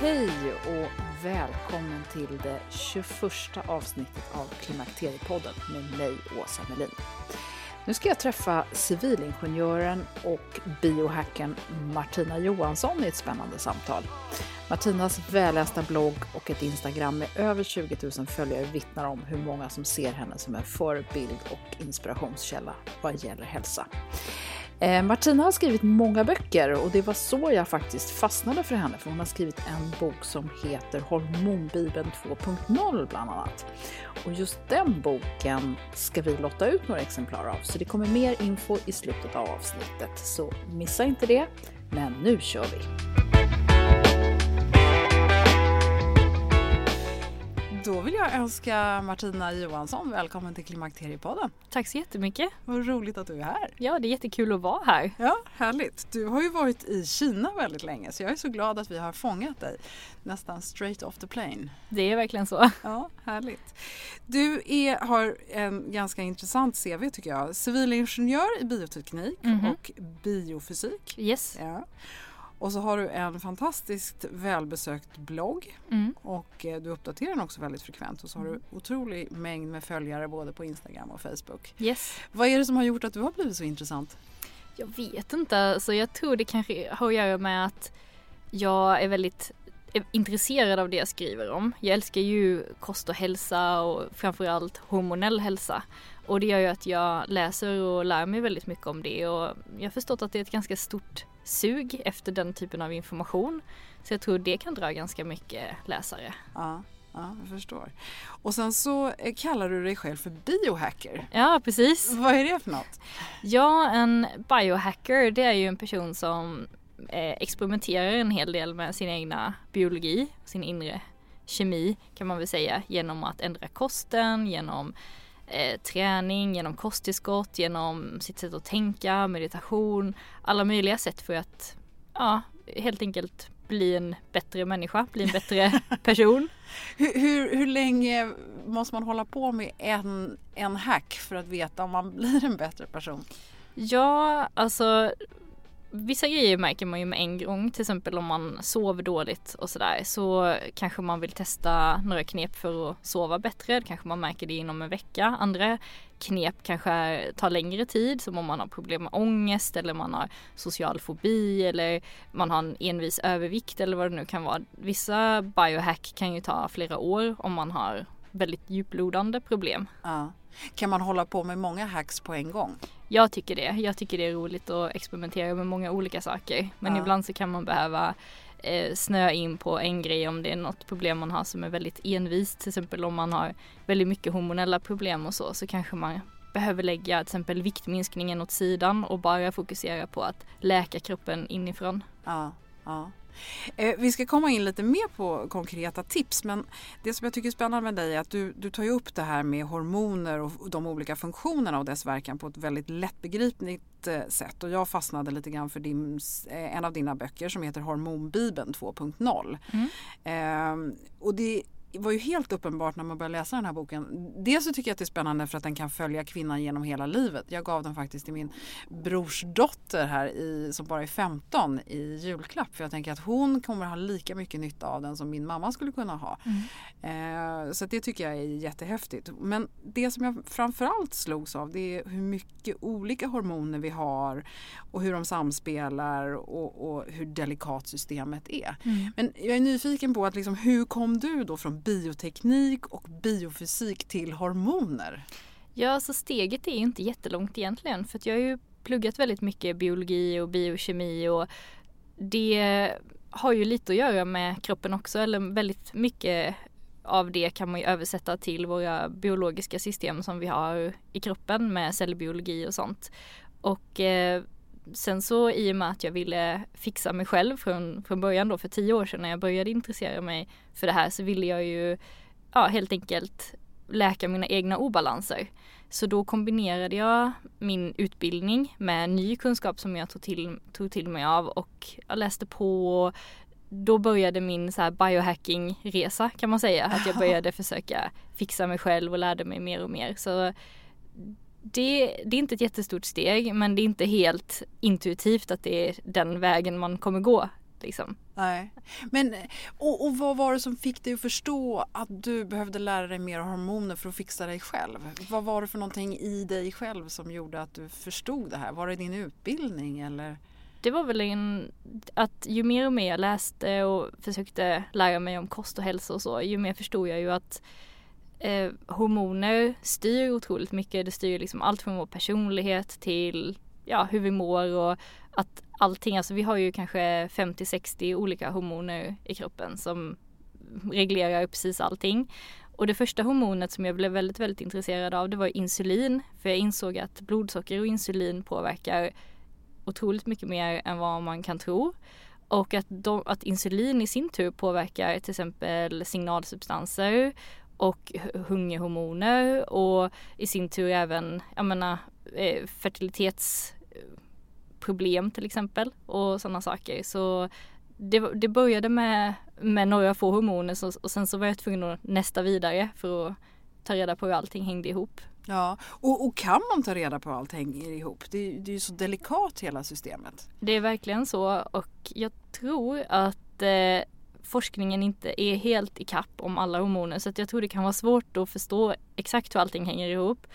Hej och välkommen till det 21 avsnittet av Klimakteriepodden med mig, Åsa Melin. Nu ska jag träffa civilingenjören och biohackern Martina Johansson i ett spännande samtal. Martinas vällästa blogg och ett Instagram med över 20 000 följare vittnar om hur många som ser henne som en förebild och inspirationskälla vad gäller hälsa. Eh, Martina har skrivit många böcker och det var så jag faktiskt fastnade för henne för hon har skrivit en bok som heter Hormonbibeln 2.0 bland annat. Och just den boken ska vi lotta ut några exemplar av så det kommer mer info i slutet av avsnittet så missa inte det. Men nu kör vi! Då vill jag önska Martina Johansson välkommen till Klimakteriepodden. Tack så jättemycket. Vad roligt att du är här. Ja, det är jättekul att vara här. Ja, härligt. Du har ju varit i Kina väldigt länge så jag är så glad att vi har fångat dig nästan straight off the plane. Det är verkligen så. Ja, härligt. Du är, har en ganska intressant CV tycker jag. Civilingenjör i bioteknik Mhm. och biofysik. Yes. Ja. Och så har du en fantastiskt välbesökt blogg Mm. och eh, du uppdaterar den också väldigt frekvent och så har du otrolig mängd med följare både på Instagram och Facebook. Yes. Vad är det som har gjort att du har blivit så intressant? Jag vet inte, alltså jag tror det kanske har att göra med att jag är väldigt är intresserad av det jag skriver om. Jag älskar ju kost och hälsa och framförallt hormonell hälsa. Och det gör ju att jag läser och lär mig väldigt mycket om det och jag har förstått att det är ett ganska stort sug efter den typen av information. Så jag tror det kan dra ganska mycket läsare. Ja, ja, jag förstår. Och sen så eh, kallar du dig själv för biohacker. Ja, precis. Vad är det för något? Ja, en biohacker det är ju en person som eh, experimenterar en hel del med sin egna biologi, sin inre kemi kan man väl säga genom att ändra kosten, genom eh, träning, genom kosttillskott, genom sitt sätt att tänka, meditation, alla möjliga sätt för att ja, helt enkelt bli en bättre människa, bli en bättre person. Hur, hur, hur länge måste man hålla på med en, en hack för att veta om man blir en bättre person? Ja, alltså vissa grejer märker man ju med en gång. Till exempel om man sover dåligt och sådär så kanske man vill testa några knep för att sova bättre. Kanske man märker det inom en vecka. Andra knep kanske tar längre tid som om man har problem med ångest eller man har social fobi eller man har en envis övervikt eller vad det nu kan vara. Vissa biohack kan ju ta flera år om man har väldigt djuplodande problem. Ja. Kan man hålla på med många hacks på en gång? Jag tycker det. Jag tycker det är roligt att experimentera med många olika saker. Men Ja. ibland så kan man behöva eh, snöa in på en grej om det är något problem man har som är väldigt envist. Till exempel om man har väldigt mycket hormonella problem och så så kanske man behöver lägga till exempel viktminskningen åt sidan och bara fokusera på att läka kroppen inifrån. Ja, ja. Eh, vi ska komma in lite mer på konkreta tips men det som jag tycker är spännande med dig är att du, du tar ju upp det här med hormoner och de olika funktionerna och dess verkan på ett väldigt lättbegripligt eh, sätt och jag fastnade lite grann för din, eh, en av dina böcker som heter Hormonbibeln 2.0. Mm. Eh, och det var ju helt uppenbart när man började läsa den här boken. Dels så tycker jag att det är spännande för att den kan följa kvinnan genom hela livet. Jag gav den faktiskt till min brorsdotter här i, som bara är 15 i julklapp. För jag tänker att hon kommer ha lika mycket nytta av den som min mamma skulle kunna ha. Mm. Eh, så det tycker jag är jättehäftigt. Men det som jag framförallt slogs av det är hur mycket olika hormoner vi har och hur de samspelar och, och hur delikat systemet är. Mm. Men jag är nyfiken på att liksom, hur kom du då från bioteknik och biofysik till hormoner? Ja, så steget är ju inte jättelångt egentligen för att jag har ju pluggat väldigt mycket biologi och biokemi och det har ju lite att göra med kroppen också eller väldigt mycket av det kan man ju översätta till våra biologiska system som vi har i kroppen med cellbiologi och sånt. Och eh, sen så i och med att jag ville fixa mig själv från, från början då för tio år sedan när jag började intressera mig för det här så ville jag ju ja, helt enkelt läka mina egna obalanser. Så då kombinerade jag min utbildning med ny kunskap som jag tog till, tog till mig av och jag läste på och då började min så här biohacking-resa kan man säga. Att jag började försöka fixa mig själv och lärde mig mer och mer. Så det, det, är inte ett jättestort steg men det är inte helt intuitivt att det är den vägen man kommer gå. Liksom. Nej. Men, och, och, vad var det som fick dig att förstå att du behövde lära dig mer hormoner för att fixa dig själv? Vad var det för någonting i dig själv som gjorde att du förstod det här? Var det din utbildning eller? Det var väl en, att ju mer och mer jag läste och försökte lära mig om kost och hälsa och så, ju mer förstod jag ju att eh, hormoner styr otroligt mycket. Det styr liksom allt från vår personlighet till ja, hur vi mår och att allting, alltså vi har ju kanske 50-60 olika hormoner i kroppen som reglerar precis allting. Och det första hormonet som jag blev väldigt, väldigt intresserad av det var insulin. För jag insåg att blodsocker och insulin påverkar otroligt mycket mer än vad man kan tro. Och att, de, att insulin i sin tur påverkar till exempel signalsubstanser och hungerhormoner och i sin tur även, jag menar, eh, fertilitetsproblem till exempel och sådana saker. Så det, det började med, med några få hormoner så, och sen så var jag tvungen att nästa vidare för att ta reda på hur allting hängde ihop. Ja, och, och kan man ta reda på hur allt hänger ihop? Det, det är ju så delikat hela systemet. Det är verkligen så och jag tror att eh, forskningen inte är helt i kapp om alla hormoner så att jag tror det kan vara svårt att förstå exakt hur allting hänger ihop.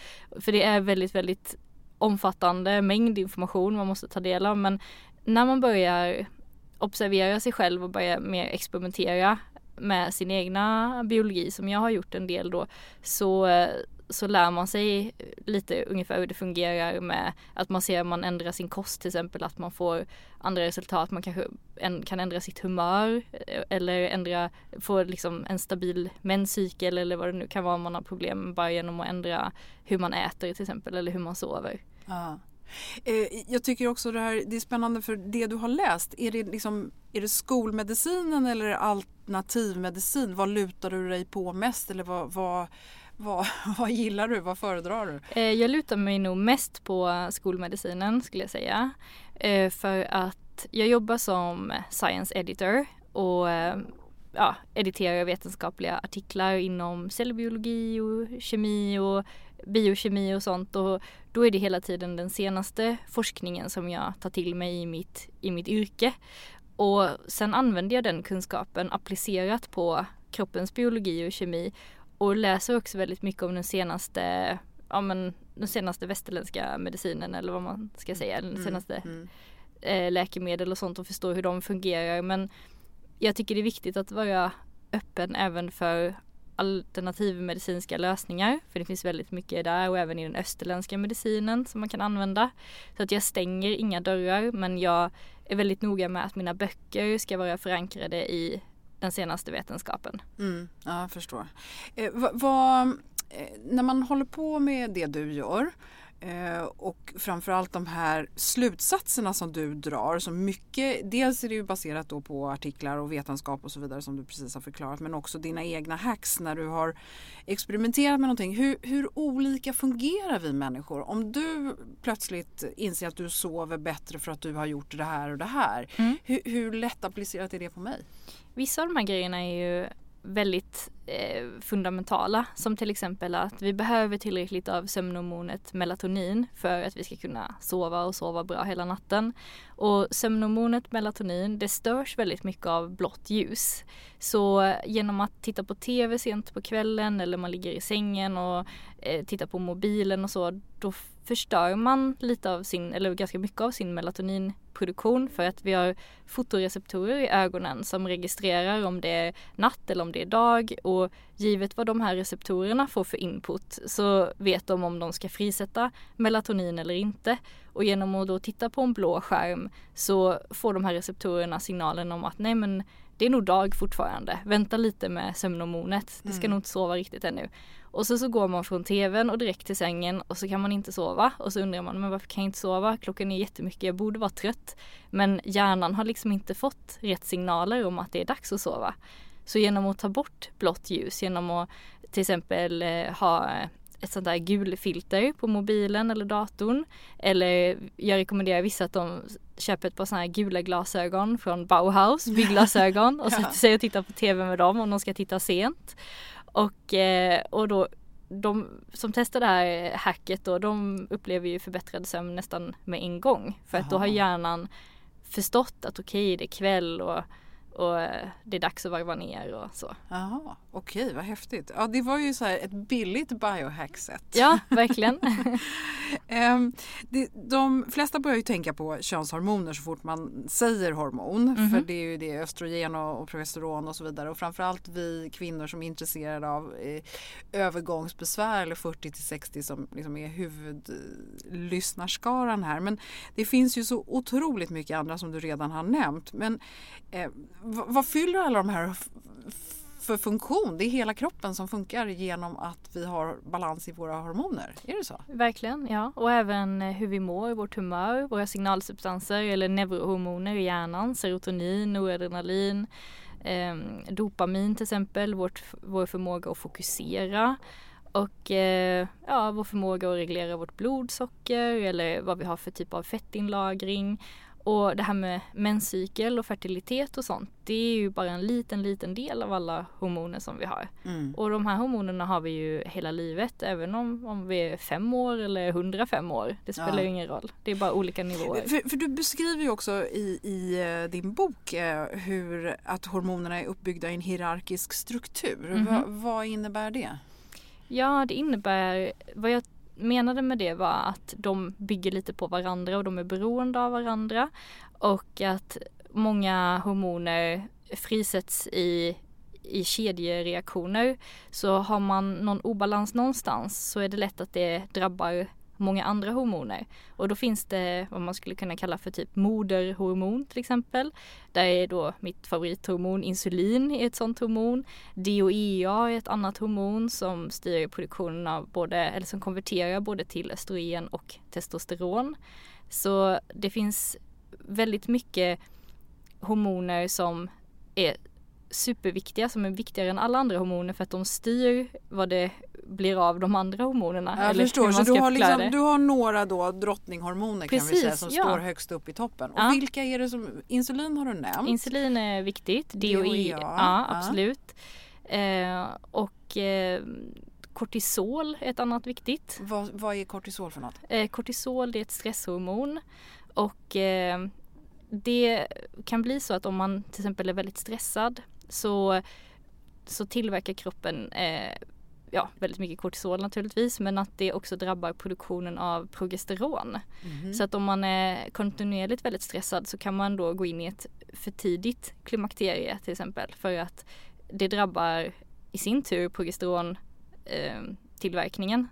För det är väldigt, väldigt omfattande mängd information man måste ta del av men när man börjar observera sig själv och börjar mer experimentera med sin egna biologi som jag har gjort en del då så, eh, så lär man sig lite ungefär hur det fungerar med att man ser att man ändrar sin kost till exempel att man får andra resultat. Man kanske kan ändra sitt humör eh, eller ändra, få liksom en stabil menscykel eller vad det nu kan vara om man har problem bara genom att ändra hur man äter till exempel eller hur man sover. Ja. Eh, jag tycker också det här det är spännande för det du har läst. Är det, liksom, är det skolmedicinen eller alternativmedicin? Vad lutar du dig på mest eller vad, vad, vad, vad gillar du? Vad föredrar du? Eh, jag lutar mig nog mest på skolmedicinen skulle jag säga. Eh, för att jag jobbar som science editor och eh, ja, editerar vetenskapliga artiklar inom cellbiologi och kemi och biokemi och sånt och då är det hela tiden den senaste forskningen som jag tar till mig i mitt, i mitt yrke. Och sen använder jag den kunskapen applicerat på kroppens biologi och kemi och läser också väldigt mycket om den senaste, ja men den senaste västerländska medicinen eller vad man ska säga, den mm, senaste mm, mm. läkemedel och sånt och förstår hur de fungerar men jag tycker det är viktigt att vara öppen även för alternativmedicinska lösningar. För det finns väldigt mycket där och även i den österländska medicinen som man kan använda. Så att jag stänger inga dörrar men jag är väldigt noga med att mina böcker ska vara förankrade i den senaste vetenskapen. Mm, ja, jag förstår. Eh, vad, vad eh, när man håller på med det du gör eh, och framförallt de här slutsatserna som du drar. Så mycket, dels är det ju baserat då på artiklar och vetenskap och så vidare som du precis har förklarat men också dina egna hacks när du har experimenterat med någonting. Hur, hur olika fungerar vi människor? Om du plötsligt inser att du sover bättre för att du har gjort det här och det här. Mm. Hur, hur lätt applicerat är det på mig? Vissa av de här grejerna är ju väldigt eh, fundamentala som till exempel att vi behöver tillräckligt av sömnhormonet melatonin för att vi ska kunna sova och sova bra hela natten. Och sömnhormonet melatonin det störs väldigt mycket av blått ljus. Så genom att titta på TV sent på kvällen eller man ligger i sängen och eh, tittar på mobilen och så då förstör man lite av sin, eller ganska mycket av sin melatoninproduktion för att vi har fotoreceptorer i ögonen som registrerar om det är natt eller om det är dag och givet vad de här receptorerna får för input så vet de om de ska frisätta melatonin eller inte. Och genom att då titta på en blå skärm så får de här receptorerna signalen om att nej men det är nog dag fortfarande. Vänta lite med sömnhormonet. Det ska Mm. nog inte sova riktigt ännu. Och så, så går man från tvn och direkt till sängen och så kan man inte sova. Och så undrar man, men varför kan jag inte sova? Klockan är jättemycket, jag borde vara trött. Men hjärnan har liksom inte fått rätt signaler om att det är dags att sova. Så genom att ta bort blått ljus, genom att till exempel eh, ha ett sånt där gulfilter på mobilen eller datorn. Eller jag rekommenderar vissa att de köper ett par såna här gula glasögon från Bauhaus, bygglasögon och sätter sig och tittar på tv med dem om de ska titta sent. Och, eh, och då de som testar det här hacket då, de upplever ju förbättrad sömn nästan med en gång. För att då har hjärnan förstått att okej, det är kväll och, och eh, det är dags att varva ner och så. Jaha, okej vad häftigt. Ja det var ju så här ett billigt biohack-sätt. Ja, verkligen. Ehm, de flesta börjar ju tänka på könshormoner så fort man säger hormon. Mhm. För det är ju det östrogen och, progesteron och så vidare. Och framförallt vi kvinnor som är intresserade av eh, övergångsbesvär eller 40 till 60 som liksom är huvudlyssnarskaran här. Men det finns ju så otroligt mycket andra som du redan har nämnt. Men eh, vad, vad fyller alla de här för funktion? Det är hela kroppen som funkar genom att vi har balans i våra hormoner. Är det så? Verkligen, ja. Och även eh, hur vi mår, vårt humör, våra signalsubstanser eller neurohormoner i hjärnan, serotonin, noradrenalin, eh, dopamin till exempel, vårt, vår förmåga att fokusera och eh, ja, vår förmåga att reglera vårt blodsocker eller vad vi har för typ av fettinlagring. Och det här med menscykel och fertilitet och sånt, det är ju bara en liten, liten del av alla hormoner som vi har. Mm. Och de här hormonerna har vi ju hela livet även om, om vi är fem år eller 105 år. Det spelar Ja. ju ingen roll. Det är bara olika nivåer. För, för du beskriver ju också i, i eh, din bok eh, hur att hormonerna är uppbyggda i en hierarkisk struktur. Mhm. Va, vad innebär det? Ja, det innebär, vad jag menade med det var att de bygger lite på varandra och de är beroende av varandra. Och att många hormoner frisätts i, i kedjereaktioner. Så har man någon obalans någonstans så är det lätt att det drabbar många andra hormoner. Och då finns det vad man skulle kunna kalla för typ moderhormon till exempel. Där är då mitt favorithormon insulin är ett sånt hormon. DOEA är ett annat hormon som styr produktionen av både, eller som konverterar både till östrogen och testosteron. Så det finns väldigt mycket hormoner som är superviktiga, som är viktigare än alla andra hormoner för att de styr vad det blir av de andra hormonerna. Jag eller förstår, så du har, liksom, du har några då drottninghormoner kan vi Precis, säga som ja. står högst upp i toppen. Och Ja. vilka är det som, insulin har du nämnt. Insulin är viktigt. DOE, ja, ja. absolut. Eh, och eh, kortisol är ett annat viktigt. vad, vad är kortisol för något? Eh, kortisol det är ett stresshormon och eh, det kan bli så att om man till exempel är väldigt stressad så, så tillverkar kroppen eh, ja, väldigt mycket kortisol naturligtvis men att det också drabbar produktionen av progesteron. Mhm. Så att om man är kontinuerligt väldigt stressad så kan man då gå in i ett för tidigt klimakterie till exempel för att det drabbar i sin tur progesteron eh, tillverkningen.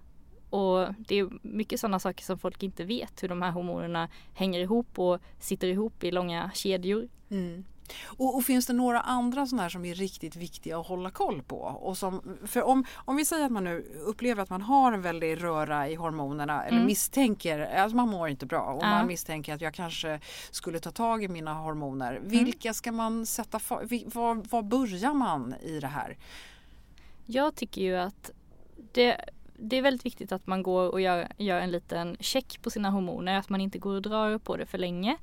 Och det är mycket sådana saker som folk inte vet hur de här hormonerna hänger ihop och sitter ihop i långa kedjor. Mm. Och, och, finns det några andra sådana här som är riktigt viktiga att hålla koll på? Och som, för om, om vi säger att man nu upplever att man har en väldig röra i hormonerna mm. eller misstänker, alltså man mår inte bra och ja. man misstänker att jag kanske skulle ta tag i mina hormoner. Mm. Vilka ska man sätta för, var, var börjar man i det här? Jag tycker ju att det det är väldigt viktigt att man går och gör, gör en liten check på sina hormoner, att man inte går och drar på det för länge.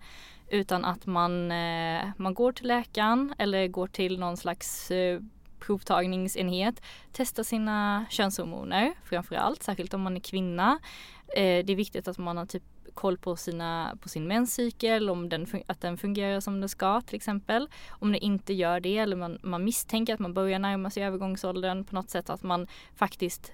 Utan att man, eh, man går till läkaren eller går till någon slags eh, provtagningsenhet, testar sina könshormoner framförallt, särskilt om man är kvinna. Eh, det är viktigt att man har typ koll på, sina, på sin menscykel, om den, att den fungerar som den ska till exempel. Om det inte gör det eller man, man misstänker att man börjar närma sig övergångsåldern på något sätt, att man faktiskt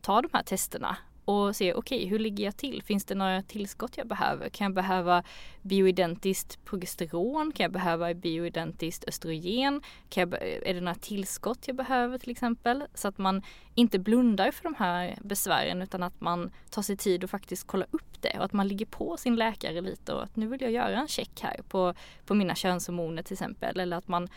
tar de här testerna och se okej okay, hur ligger jag till? Finns det några tillskott jag behöver? Kan jag behöva bioidentiskt progesteron? Kan jag behöva bioidentiskt östrogen? Kan jag, är det några tillskott jag behöver till exempel? Så att man inte blundar för de här besvären utan att man tar sig tid och faktiskt kolla upp det och att man ligger på sin läkare lite och att nu vill jag göra en check här på, på mina könshormoner till exempel eller att man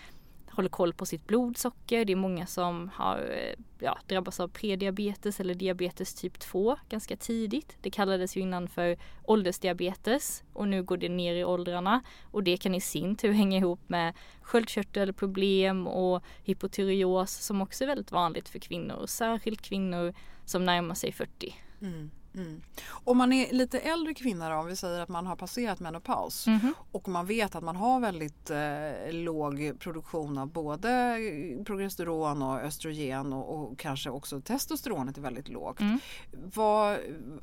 håller koll på sitt blodsocker. Det är många som har eh, ja, drabbats av prediabetes eller diabetes typ 2 ganska tidigt. Det kallades ju innan för åldersdiabetes och nu går det ner i åldrarna och det kan i sin tur hänga ihop med sköldkörtelproblem och hypotyreos som också är väldigt vanligt för kvinnor, särskilt kvinnor som närmar sig 40. Mm. Mm. Om man är lite äldre kvinna då, om vi säger att man har passerat menopaus mm. och man vet att man har väldigt eh, låg produktion av både progesteron och östrogen och, och kanske också testosteronet är väldigt lågt. Mm. Vad,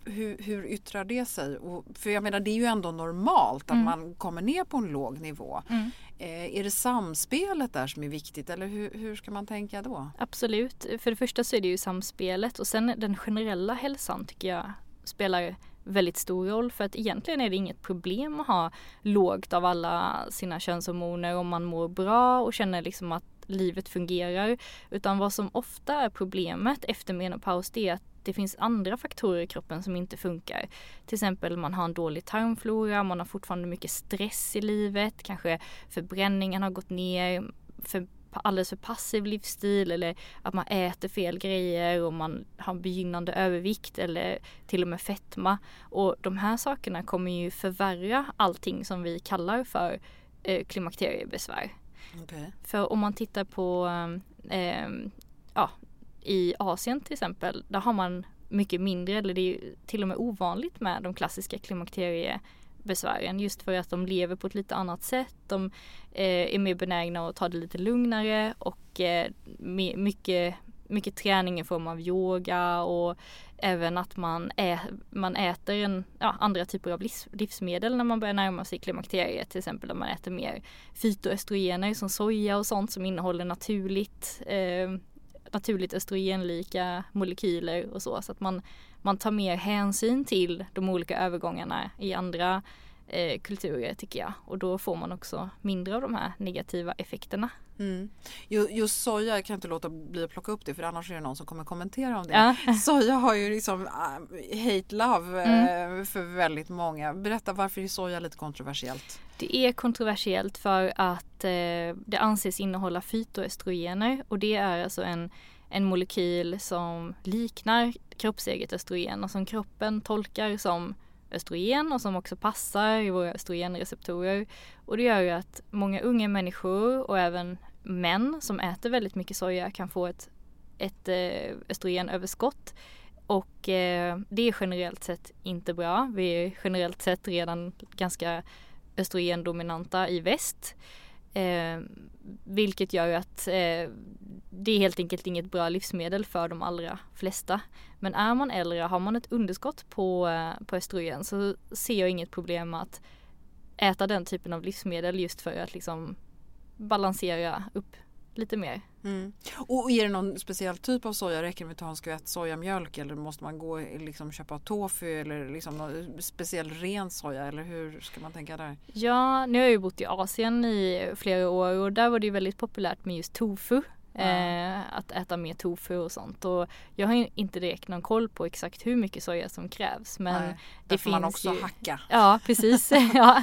hur, hur yttrar det sig? Och, för jag menar det är ju ändå normalt att mm. man kommer ner på en låg nivå. Mm. Eh, är det samspelet där som är viktigt eller hur, hur, ska man tänka då? Absolut. För det första så är det ju samspelet och sen den generella hälsan tycker jag spelar väldigt stor roll för att egentligen är det inget problem att ha lågt av alla sina könshormoner om man mår bra och känner liksom att livet fungerar. Utan vad som ofta är problemet efter menopaus det är att det finns andra faktorer i kroppen som inte funkar. Till exempel man har en dålig tarmflora, man har fortfarande mycket stress i livet, kanske förbränningen har gått ner, för alldeles för passiv livsstil eller att man äter fel grejer och man har begynnande övervikt eller till och med fetma. Och de här sakerna kommer ju förvärra allting som vi kallar för eh, klimakteriebesvär. Okay. För om man tittar på eh, ja, i Asien till exempel, där har man mycket mindre, eller det är till och med ovanligt med de klassiska klimakterie besvären just för att de lever på ett lite annat sätt. De eh, är mer benägna att ta det lite lugnare och eh, mycket, mycket träning i form av yoga och även att man, ä, man äter en, ja, andra typer av livs, livsmedel när man börjar närma sig klimakteriet. Till exempel om man äter mer fytoöstrogener som soja och sånt som innehåller naturligt eh, naturligt östrogenlika molekyler och så. Så att man, man tar mer hänsyn till de olika övergångarna i andra eh, kulturer tycker jag. Och då får man också mindre av de här negativa effekterna. Mm. Just soja, jag kan inte låta bli att plocka upp det för annars är det någon som kommer kommentera om det. Ja. Soja har ju liksom uh, hate love mm. uh, för väldigt många. Berätta varför är soja lite kontroversiellt? Det är kontroversiellt för att uh, det anses innehålla fytoöstrogener och det är alltså en, en molekyl som liknar kroppseget östrogen och som kroppen tolkar som östrogen och som också passar i våra östrogenreceptorer. Och det gör ju att många unga människor och även män som äter väldigt mycket soja kan få ett, ett eh, östrogenöverskott. Och eh, det är generellt sett inte bra. Vi är generellt sett redan ganska östrogendominanta i väst. Eh, vilket gör ju att eh, det är helt enkelt inget bra livsmedel för de allra flesta. Men är man äldre, har man ett underskott på, eh, på östrogen så ser jag inget problem med att äta den typen av livsmedel just för att liksom balansera upp lite mer. Mm. Och är det någon speciell typ av soja? Räcker det med att ta en skvätt sojamjölk eller måste man gå och liksom köpa tofu eller liksom någon speciell ren soja eller hur ska man tänka där? Ja, nu har jag ju bott i Asien i flera år och där var det väldigt populärt med just tofu. Eh, att äta mer tofu och sånt. Och jag har inte direkt någon koll på exakt hur mycket soja som krävs. Men Nej, det finns man också ju... hacka. Ja, precis. ja.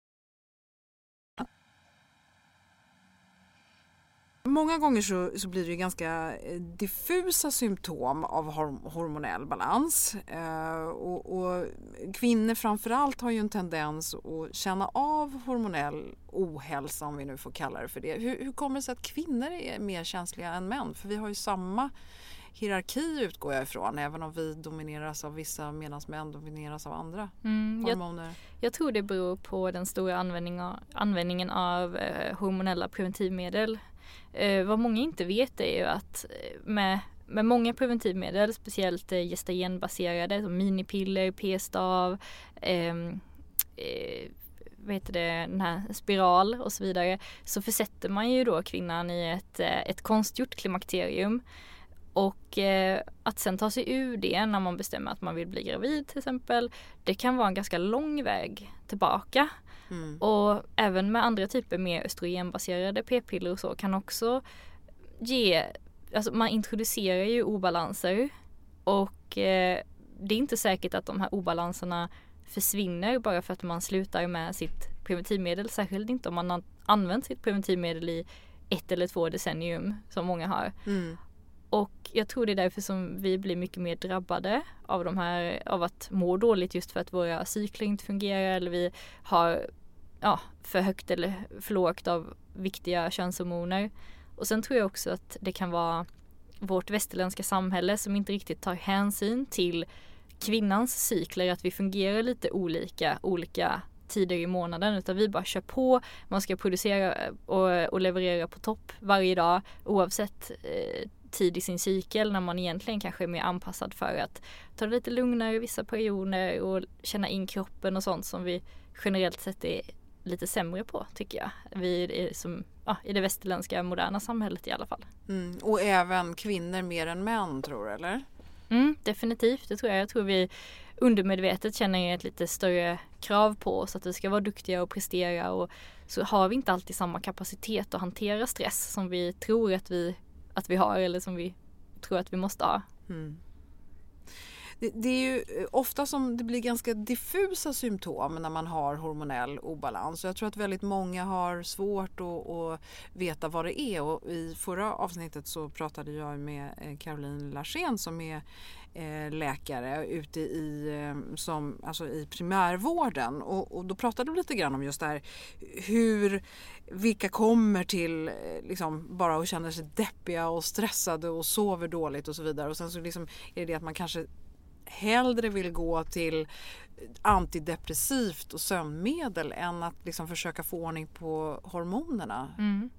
Många gånger så, så blir det ganska eh, diffusa symptom av hormonell balans. Eh, och, och, kvinnor framförallt har ju en tendens att känna av hormonell ohälsa om vi nu får kalla det för det. Hur, hur kommer det sig att kvinnor är mer känsliga än män? För vi har ju samma hierarki utgår jag ifrån även om vi domineras av vissa medan män domineras av andra mm, hormoner. Jag, jag, tror det beror på den stora användning av, användningen av eh, hormonella preventivmedel Eh, vad många inte vet är ju att eh, med, med många preventivmedel, speciellt eh, gestagenbaserade som minipiller, p-stav, eh, eh, vad heter det, den här spiral och så vidare så försätter man ju då kvinnan i ett, eh, ett konstgjort klimakterium. Och eh, att sen ta sig ur det när man bestämmer att man vill bli gravid till exempel, det kan vara en ganska lång väg tillbaka. Mm. Och även med andra typer mer östrogenbaserade p-piller och så kan också ge, alltså man introducerar ju obalanser och eh, det är inte säkert att de här obalanserna försvinner bara för att man slutar med sitt preventivmedel. Särskilt inte om man har använt sitt preventivmedel i ett eller två decennium som många har. Mm. Och jag tror det är därför som vi blir mycket mer drabbade av de här, av att må dåligt just för att våra cykler inte fungerar eller vi har ja, för högt eller för lågt av viktiga könshormoner. Och sen tror jag också att det kan vara vårt västerländska samhälle som inte riktigt tar hänsyn till kvinnans cykler, att vi fungerar lite olika, olika tider i månaden utan vi bara kör på. Man ska producera och, och leverera på topp varje dag oavsett eh, tid i sin cykel när man egentligen kanske är mer anpassad för att ta det lite lugnare vissa perioder och känna in kroppen och sånt som vi generellt sett är lite sämre på tycker jag. Vi är som, ja, I det västerländska moderna samhället i alla fall. Mm. Och även kvinnor mer än män tror du eller? Mm, definitivt, det tror jag. Jag tror vi undermedvetet känner ett lite större krav på oss att vi ska vara duktiga och prestera och så har vi inte alltid samma kapacitet att hantera stress som vi tror att vi, att vi har eller som vi tror att vi måste ha. Mm det, det, är ju eh, ofta som det blir ganska diffusa symptom när man har hormonell obalans. Jag tror att väldigt många har svårt att, att veta vad det är. Och i förra avsnittet så pratade jag med eh, Caroline Larsén som är eh, läkare ute i, som, alltså i primärvården. Och, och, då pratade vi lite grann om just det här hur vilka kommer till liksom bara och känner sig deppiga och stressade och sover dåligt och så vidare. Och sen så liksom är det det att man kanske hellre vill gå till antidepressivt och sömnmedel än att liksom försöka få ordning på hormonerna. Mm.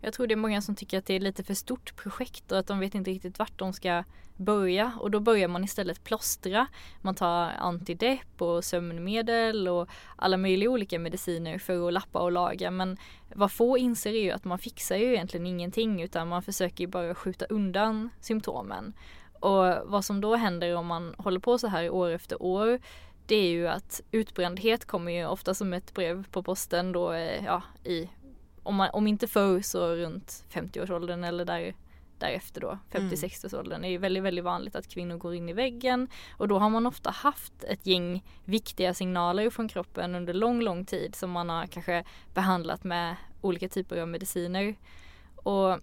Jag tror det är många som tycker att det är lite för stort projekt och att de vet inte riktigt vart de ska börja och då börjar man istället plåstra. Man tar antidepp och sömnmedel och alla möjliga olika mediciner för att lappa och laga men vad få inser är ju att man fixar ju egentligen ingenting utan man försöker ju bara skjuta undan symptomen. Och vad som då händer om man håller på så här år efter år det är ju att utbrändhet kommer ju ofta som ett brev på posten då eh, ja, i om, man, om inte förr så runt 50-årsåldern eller där, därefter då, 50-60-årsåldern. Mm. Det är väldigt, väldigt vanligt att kvinnor går in i väggen och då har man ofta haft ett gäng viktiga signaler från kroppen under lång, lång tid som man har kanske behandlat med olika typer av mediciner. Och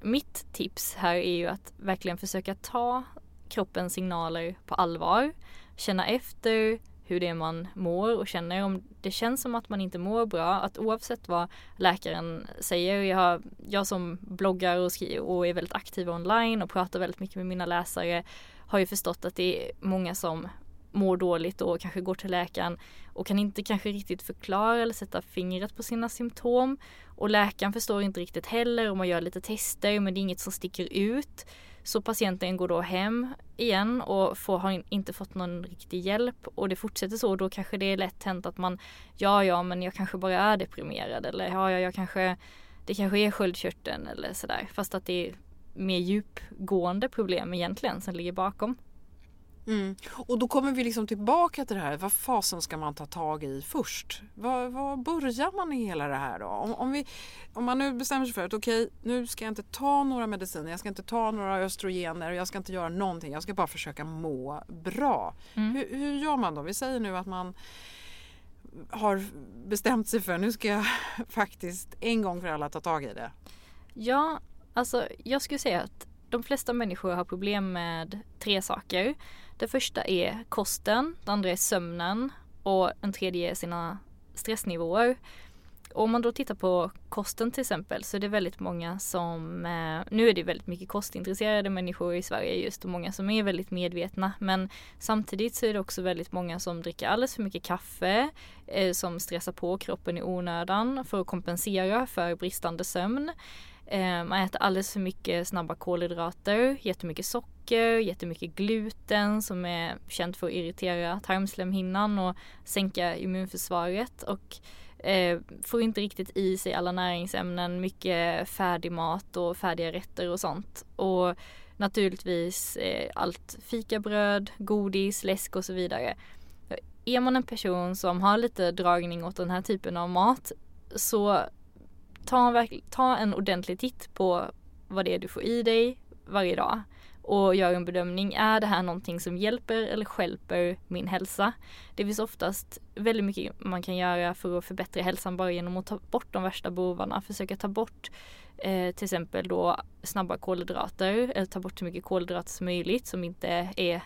mitt tips här är ju att verkligen försöka ta kroppens signaler på allvar. Känna efter hur det är man mår och känner. Om det känns som att man inte mår bra, att oavsett vad läkaren säger, jag, har, jag som bloggar och, skriver och är väldigt aktiv online och pratar väldigt mycket med mina läsare har ju förstått att det är många som mår dåligt och kanske går till läkaren och kan inte kanske riktigt förklara eller sätta fingret på sina symptom. Och läkaren förstår inte riktigt heller och man gör lite tester men det är inget som sticker ut. Så patienten går då hem igen och får, har inte fått någon riktig hjälp och det fortsätter så. och Då kanske det är lätt hänt att man, ja ja men jag kanske bara är deprimerad eller ja ja jag kanske, det kanske är sköldkörteln eller sådär. Fast att det är mer djupgående problem egentligen som ligger bakom. Mm. Och då kommer vi liksom tillbaka till det här, vad fasen ska man ta tag i först? Var, var börjar man i hela det här då? Om, om, vi, om man nu bestämmer sig för att okej, okay, nu ska jag inte ta några mediciner, jag ska inte ta några östrogener, jag ska inte göra någonting, jag ska bara försöka må bra. Mm. Hur, hur gör man då? Vi säger nu att man har bestämt sig för nu ska jag faktiskt en gång för alla ta tag i det. Ja, alltså jag skulle säga att de flesta människor har problem med tre saker. Det första är kosten, det andra är sömnen och den tredje är sina stressnivåer. Och om man då tittar på kosten till exempel så är det väldigt många som, eh, nu är det väldigt mycket kostintresserade människor i Sverige just och många som är väldigt medvetna men samtidigt så är det också väldigt många som dricker alldeles för mycket kaffe eh, som stressar på kroppen i onödan för att kompensera för bristande sömn. Ehm, man äter alldeles för mycket snabba kolhydrater, jättemycket socker, jättemycket gluten som är känt för att irritera tarmslemhinnan och sänka immunförsvaret och eh, får inte riktigt i sig alla näringsämnen, mycket färdig mat och färdiga rätter och sånt. Och naturligtvis eh, allt fikabröd, godis, läsk och så vidare. Är man en person som har lite dragning åt den här typen av mat så ta en, ta en ordentlig titt på vad det är du får i dig varje dag och gör en bedömning. Är det här någonting som hjälper eller skälper min hälsa? Det finns oftast väldigt mycket man kan göra för att förbättra hälsan bara genom att ta bort de värsta bovarna. Försöka ta bort eh, till exempel då snabba kolhydrater eller ta bort så mycket kolhydrater som möjligt som inte är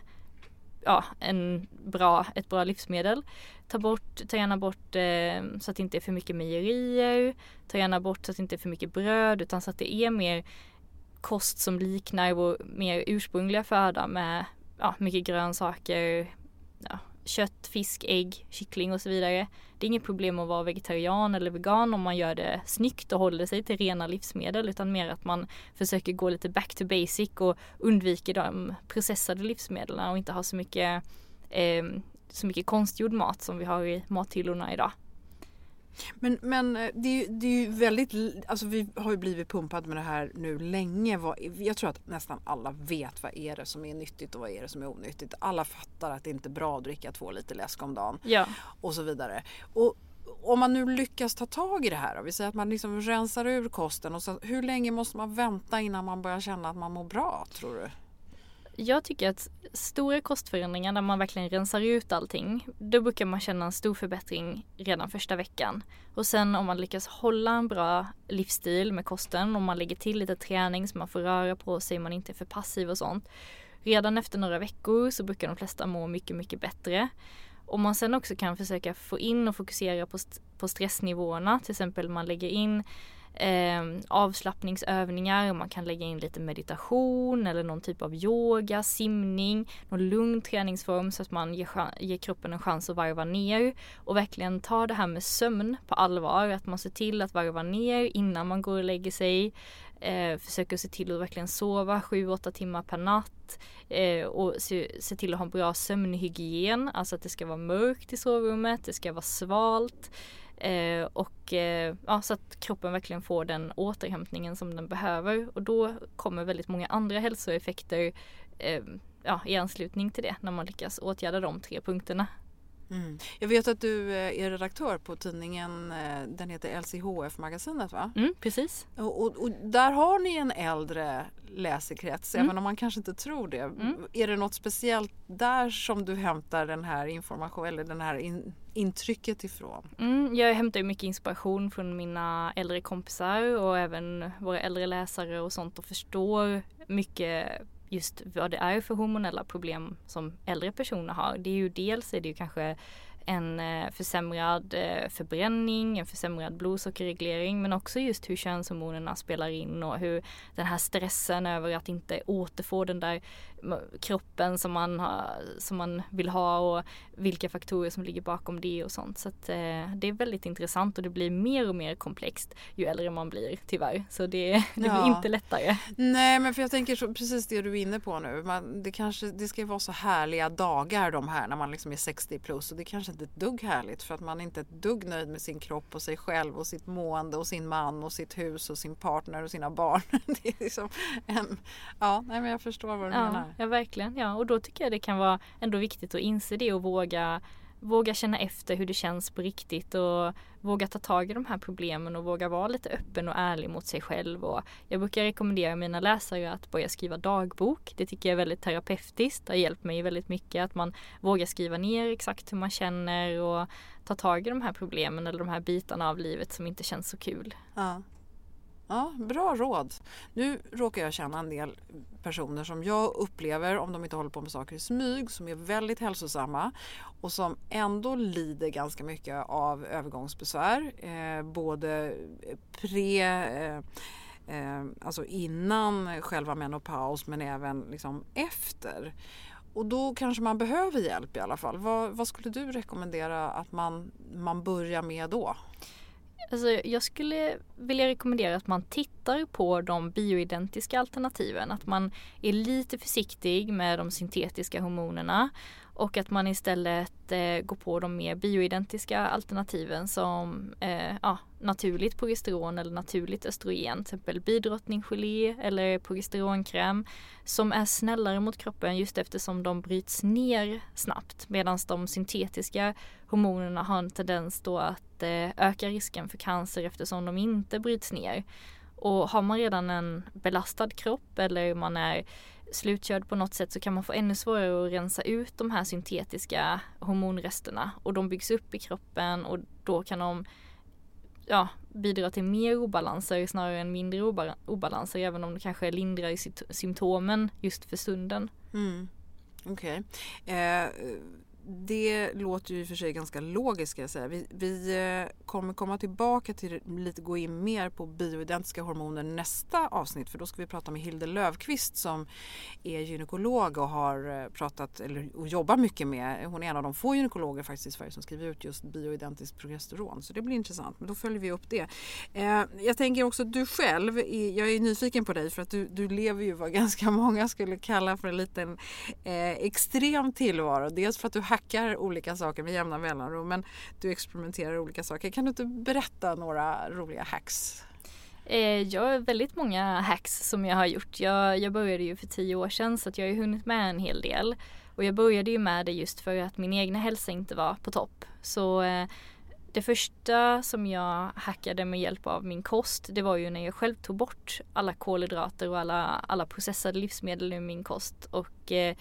ja, en bra, ett bra livsmedel. Ta, bort, ta gärna bort eh, så att det inte är för mycket mejerier. Ta gärna bort så att det inte är för mycket bröd utan så att det är mer kost som liknar vår mer ursprungliga föda med ja, mycket grönsaker, ja, kött, fisk, ägg, kyckling och så vidare. Det är inget problem att vara vegetarian eller vegan om man gör det snyggt och håller sig till rena livsmedel utan mer att man försöker gå lite back to basic och undviker de processade livsmedlen och inte ha så mycket, eh, så mycket konstgjord mat som vi har i mathyllorna idag. Men, men eh, det, är, det är ju väldigt, alltså vi har ju blivit pumpade med det här nu länge. Jag tror att nästan alla vet vad är det som är nyttigt och vad är det som är onyttigt. Alla fattar att det inte är bra att dricka två liter läsk om dagen. Ja. Och så vidare. Och om man nu lyckas ta tag i det här, då, vi säger att man liksom rensar ur kosten. Och så, hur länge måste man vänta innan man börjar känna att man mår bra tror du? Jag tycker att stora kostförändringar där man verkligen rensar ut allting, då brukar man känna en stor förbättring redan första veckan. Och sen om man lyckas hålla en bra livsstil med kosten, om man lägger till lite träning så man får röra på sig, man inte är för passiv och sånt. Redan efter några veckor så brukar de flesta må mycket, mycket bättre. Om man sen också kan försöka få in och fokusera på, st på stressnivåerna, till exempel man lägger in eh, avslappningsövningar, man kan lägga in lite meditation eller någon typ av yoga, simning, någon lugn träningsform så att man ger, ger kroppen en chans att varva ner och verkligen ta det här med sömn på allvar, att man ser till att varva ner innan man går och lägger sig. Eh, försöker se till att verkligen sova 7-8 timmar per natt eh, och se, se, till att ha en bra sömnhygien, alltså att det ska vara mörkt i sovrummet, det ska vara svalt. Eh, och eh, ja, så att kroppen verkligen får den återhämtningen som den behöver och då kommer väldigt många andra hälsoeffekter eh, ja, i anslutning till det när man lyckas åtgärda de tre punkterna. Mm. Jag vet att du eh, är redaktör på tidningen, eh, den heter LCHF-magasinet va? Mm, precis. Och, och, och, där har ni en äldre läsekrets, mm. även om man kanske inte tror det. Mm. Är det något speciellt där som du hämtar den här informationen eller den här in, intrycket ifrån? Mm, jag hämtar mycket inspiration från mina äldre kompisar och även våra äldre läsare och sånt och förstår mycket just vad det är för hormonella problem som äldre personer har. Det är ju dels är det ju kanske en eh, försämrad eh, förbränning, en försämrad blodsockerreglering men också just hur könshormonerna spelar in och hur den här stressen över att inte återfå den där kroppen som man, har, som man vill ha och vilka faktorer som ligger bakom det och sånt. Så att, eh, det är väldigt intressant och det blir mer och mer komplext ju äldre man blir tyvärr. Så det, det ja. blir inte lättare. Nej men för jag tänker så, precis det du är inne på nu. Man, det, kanske, det ska ju vara så härliga dagar de här när man liksom är 60 plus och det kanske inte är ett dugg härligt för att man är inte ett dugg nöjd med sin kropp och sig själv och sitt mående och sin man och sitt hus och sin partner och sina barn. det är liksom en, ja, nej, men jag förstår vad du ja. menar. Ja, verkligen. Ja, och då tycker jag det kan vara ändå viktigt att inse det och våga våga känna efter hur det känns på riktigt och våga ta tag i de här problemen och våga vara lite öppen och ärlig mot sig själv. Och jag brukar rekommendera mina läsare att börja skriva dagbok. Det tycker jag är väldigt terapeutiskt. Det har hjälpt mig väldigt mycket att man vågar skriva ner exakt hur man känner och ta tag i de här problemen eller de här bitarna av livet som inte känns så kul. Ja. Ja, bra råd. Nu råkar jag känna en del personer som jag upplever, om de inte håller på med saker i smyg, som är väldigt hälsosamma och som ändå lider ganska mycket av övergångsbesvär. Eh, både pre eh, eh, alltså innan själva menopaus men även liksom efter. Och då kanske man behöver hjälp i alla fall. Vad, vad skulle du rekommendera att man, man börjar med då? Alltså, jag skulle vilja rekommendera att man tittar på de bioidentiska alternativen. Att man är lite försiktig med de syntetiska hormonerna och att man istället eh, går på de mer bioidentiska alternativen som eh, ja, naturligt progesteron eller naturligt östrogen, till exempel bidrottninggelé eller progesteronkräm som är snällare mot kroppen just eftersom de bryts ner snabbt medan de syntetiska hormonerna har en tendens då att eh, öka risken för cancer eftersom de inte bryts ner. Och har man redan en belastad kropp eller man är slutkörd på något sätt så kan man få ännu svårare att rensa ut de här syntetiska hormonresterna och de byggs upp i kroppen och då kan de ja, bidra till mer obalanser snarare än mindre obalanser även om det kanske lindrar symptomen just för stunden. Mm. Okej. Okay. Eh, det låter ju i och för sig ganska logiskt ska jag säga. Vi, vi eh, kommer komma tillbaka till lite gå in mer på bioidentiska hormoner nästa avsnitt för då ska vi prata med Hilde Lövqvist som är gynekolog och har eh, pratat eller och jobbar mycket med. Hon är en av de få gynekologer faktiskt i Sverige som skriver ut just bioidentiskt progesteron så det blir intressant. Men då följer vi upp det. Eh, jag tänker också du själv, jag är nyfiken på dig för att du, du lever ju vad ganska många skulle kalla för en liten extrem tillvaro. Dels för att du hackar olika saker med jämna mellanrum men du experimenterar olika saker. Kan du inte berätta några roliga hacks? Eh, jag har väldigt många hacks som jag har gjort. Jag, jag började ju för tio år sedan så att jag har hunnit med en hel del. Och jag började ju med det just för att min egna hälsa inte var på topp. Så eh, det första som jag hackade med hjälp av min kost det var ju när jag själv tog bort alla kolhydrater och alla, alla processade livsmedel ur min kost och eh,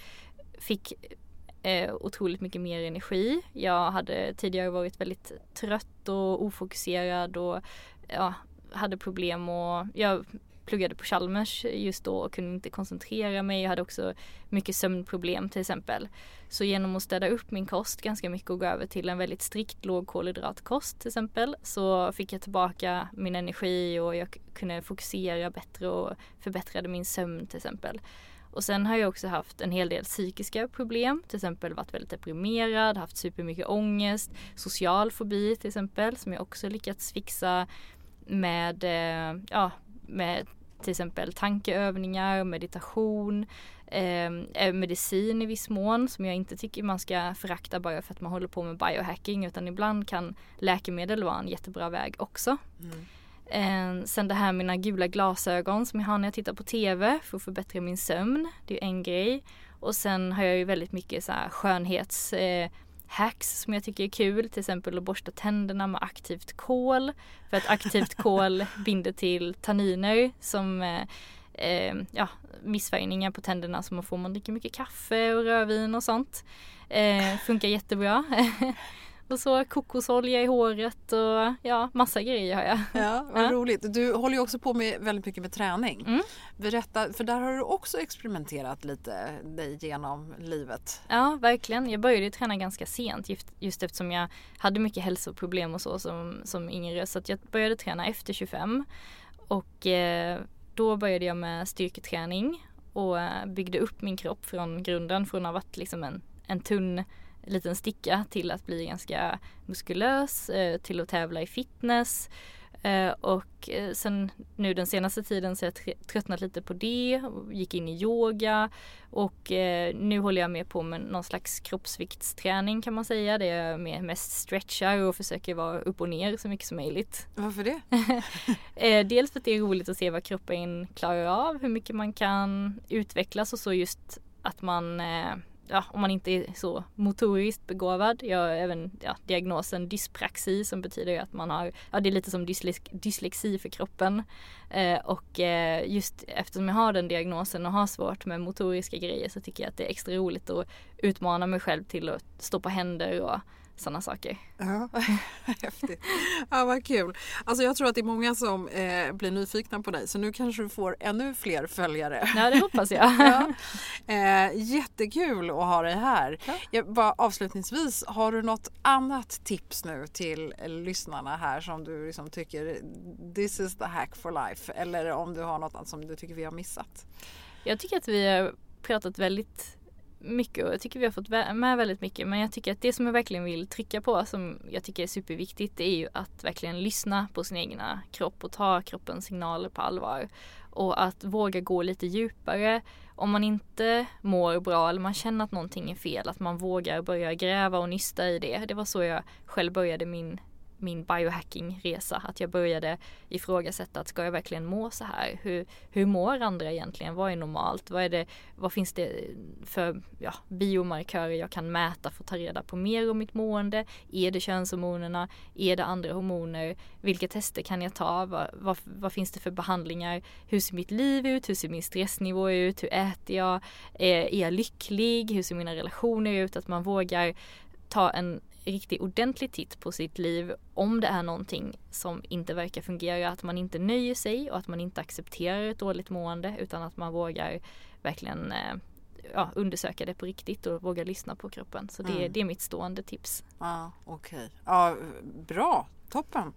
fick eh, otroligt mycket mer energi. Jag hade tidigare varit väldigt trött och ofokuserad och ja, hade problem och jag pluggade på Chalmers just då och kunde inte koncentrera mig. Jag hade också mycket sömnproblem till exempel. Så genom att städa upp min kost ganska mycket och gå över till en väldigt strikt lågkolhydratkost till exempel så fick jag tillbaka min energi och jag kunde fokusera bättre och förbättrade min sömn till exempel. Och sen har jag också haft en hel del psykiska problem, till exempel varit väldigt deprimerad, haft supermycket ångest, social fobi till exempel som jag också lyckats fixa med, eh, ja, med till exempel tankeövningar, meditation, ehm, eh, medicin i viss mån som jag inte tycker man ska förakta bara för att man håller på med biohacking utan ibland kan läkemedel vara en jättebra väg också. Mm. Eh, sen det här med mina gula glasögon som jag har när jag tittar på TV för att förbättra min sömn. Det är en grej. Och sen har jag ju väldigt mycket så här skönhets eh, hacks som jag tycker är kul. Till exempel att borsta tänderna med aktivt kol. För att aktivt kol binder till tanniner som eh, eh, ja, missfärgningar på tänderna som man får om man dricker mycket kaffe och rödvin och sånt. Eh, funkar jättebra. Och så kokosolja i håret och ja, massa grejer har jag. Ja, vad ja. roligt. Du håller ju också på med väldigt mycket med träning. Mm. Berätta, för där har du också experimenterat lite dig genom livet. Ja, verkligen. Jag började träna ganska sent just, just eftersom jag hade mycket hälsoproblem och så som, som yngre. Så att jag började träna efter 25. Och eh, då började jag med styrketräning och eh, byggde upp min kropp från grunden från att ha varit liksom en, en tunn liten sticka till att bli ganska muskulös, eh, till att tävla i fitness. Eh, och eh, sen nu den senaste tiden så har jag tröttnat lite på det, gick in i yoga och nu håller jag med på med någon slags kroppsviktsträning kan man säga. Det är med mest stretchar och försöker vara upp och ner så mycket som möjligt. Varför det? Dels för att det är roligt att se vad kroppen klarar av, hur mycket man kan utvecklas och så just att man ja, om man inte är så motoriskt begåvad. Jag har även ja, diagnosen dyspraxi som betyder att man har, ja det är lite som dyslexi för kroppen. Eh, och eh, just eftersom jag har den diagnosen och har svårt med motoriska grejer så tycker jag att det är extra roligt att utmana mig själv till att stå på händer och sådana saker. Ja, häftigt. Ja, vad kul. Alltså jag tror att det är många som eh, blir nyfikna på dig så nu kanske du får ännu fler följare. Ja, det hoppas jag. ja. eh, jättekul att ha dig här. Ja. Jag, bara, avslutningsvis, har du något annat tips nu till lyssnarna här som du liksom tycker this is the hack for life eller om du har något annat som du tycker vi har missat? Jag tycker att vi har pratat väldigt mycket och jag tycker vi har fått med väldigt mycket men jag tycker att det som jag verkligen vill trycka på som jag tycker är superviktigt det är ju att verkligen lyssna på sin egna kropp och ta kroppens signaler på allvar. Och att våga gå lite djupare. Om man inte mår bra eller man känner att någonting är fel, att man vågar börja gräva och nysta i det. Det var så jag själv började min min biohacking-resa. Att jag började ifrågasätta att ska jag verkligen må så här? Hur, hur mår andra egentligen? Vad är normalt? Vad, är det, vad finns det för ja, biomarkörer jag kan mäta för att ta reda på mer om mitt mående? Är det könshormonerna? Är det andra hormoner? Vilka tester kan jag ta? Vad, vad, vad finns det för behandlingar? Hur ser mitt liv ut? Hur ser min stressnivå ut? Hur äter jag? Är, är jag lycklig? Hur ser mina relationer ut? Att man vågar ta en riktigt ordentlig titt på sitt liv om det är någonting som inte verkar fungera. Att man inte nöjer sig och att man inte accepterar ett dåligt mående utan att man vågar verkligen eh, ja, undersöka det på riktigt och våga lyssna på kroppen. Så det, mm. det är mitt stående tips. Ja, Okej, okay. ja, bra, toppen.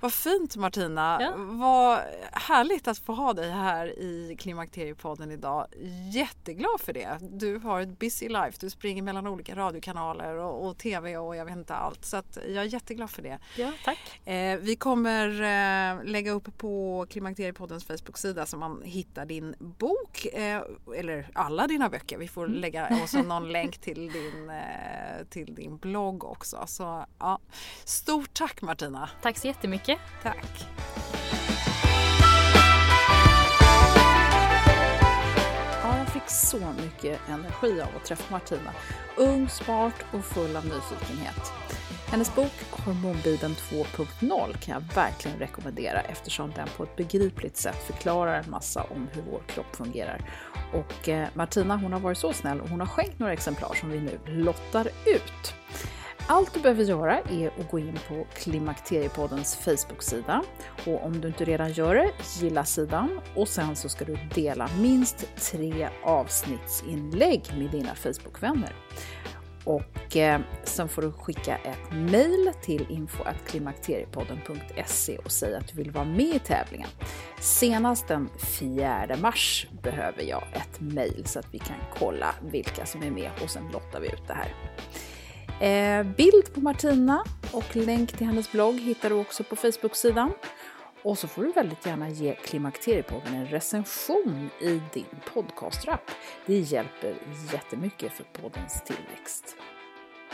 Vad fint Martina! Ja. Vad härligt att få ha dig här i Klimakteriepodden idag. Jätteglad för det. Du har ett busy life. Du springer mellan olika radiokanaler och, och tv och jag vet inte allt. Så jag är jätteglad för det. Ja, tack! Eh, vi kommer eh, lägga upp på Klimakteriepoddens Facebook-sida så man hittar din bok. Eh, eller alla dina böcker. Vi får mm. lägga också någon länk till din, eh, till din blogg också. Så ja, Stort tack Martina! Tack så jättemycket! Mycket. Tack. Ja, jag fick så mycket energi av att träffa Martina. Ung, smart och full av nyfikenhet. Hennes bok Hormonbibeln 2.0 kan jag verkligen rekommendera eftersom den på ett begripligt sätt förklarar en massa om hur vår kropp fungerar. Och eh, Martina hon har varit så snäll och hon har skänkt några exemplar som vi nu lottar ut. Allt du behöver göra är att gå in på Klimakteriepoddens Facebook-sida och om du inte redan gör det, gilla sidan och sen så ska du dela minst tre avsnittsinlägg med dina Facebook-vänner. Och eh, sen får du skicka ett mail till info.klimakteriepodden.se och säga att du vill vara med i tävlingen. Senast den 4 mars behöver jag ett mail så att vi kan kolla vilka som är med och sen lottar vi ut det här. Eh, bild på Martina och länk till hennes blogg hittar du också på Facebook-sidan. Och så får du väldigt gärna ge Klimakteriepodden en recension i din podcastrapp. Det hjälper jättemycket för poddens tillväxt.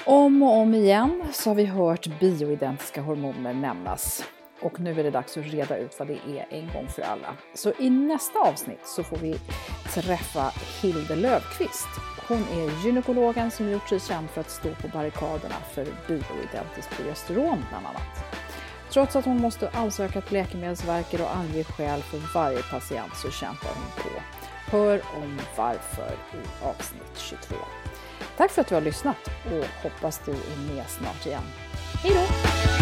Om och om igen så har vi hört bioidentiska hormoner nämnas. Och nu är det dags att reda ut vad det är en gång för alla. Så i nästa avsnitt så får vi träffa Hilde Löfqvist. Hon är gynekologen som gjort sig känd för att stå på barrikaderna för bioidentiskt progesteron bland annat. Trots att hon måste ansöka till Läkemedelsverket och ange skäl för varje patient så kämpar hon på. Hör om varför i avsnitt 22. Tack för att du har lyssnat och hoppas du är med snart igen. Hej då!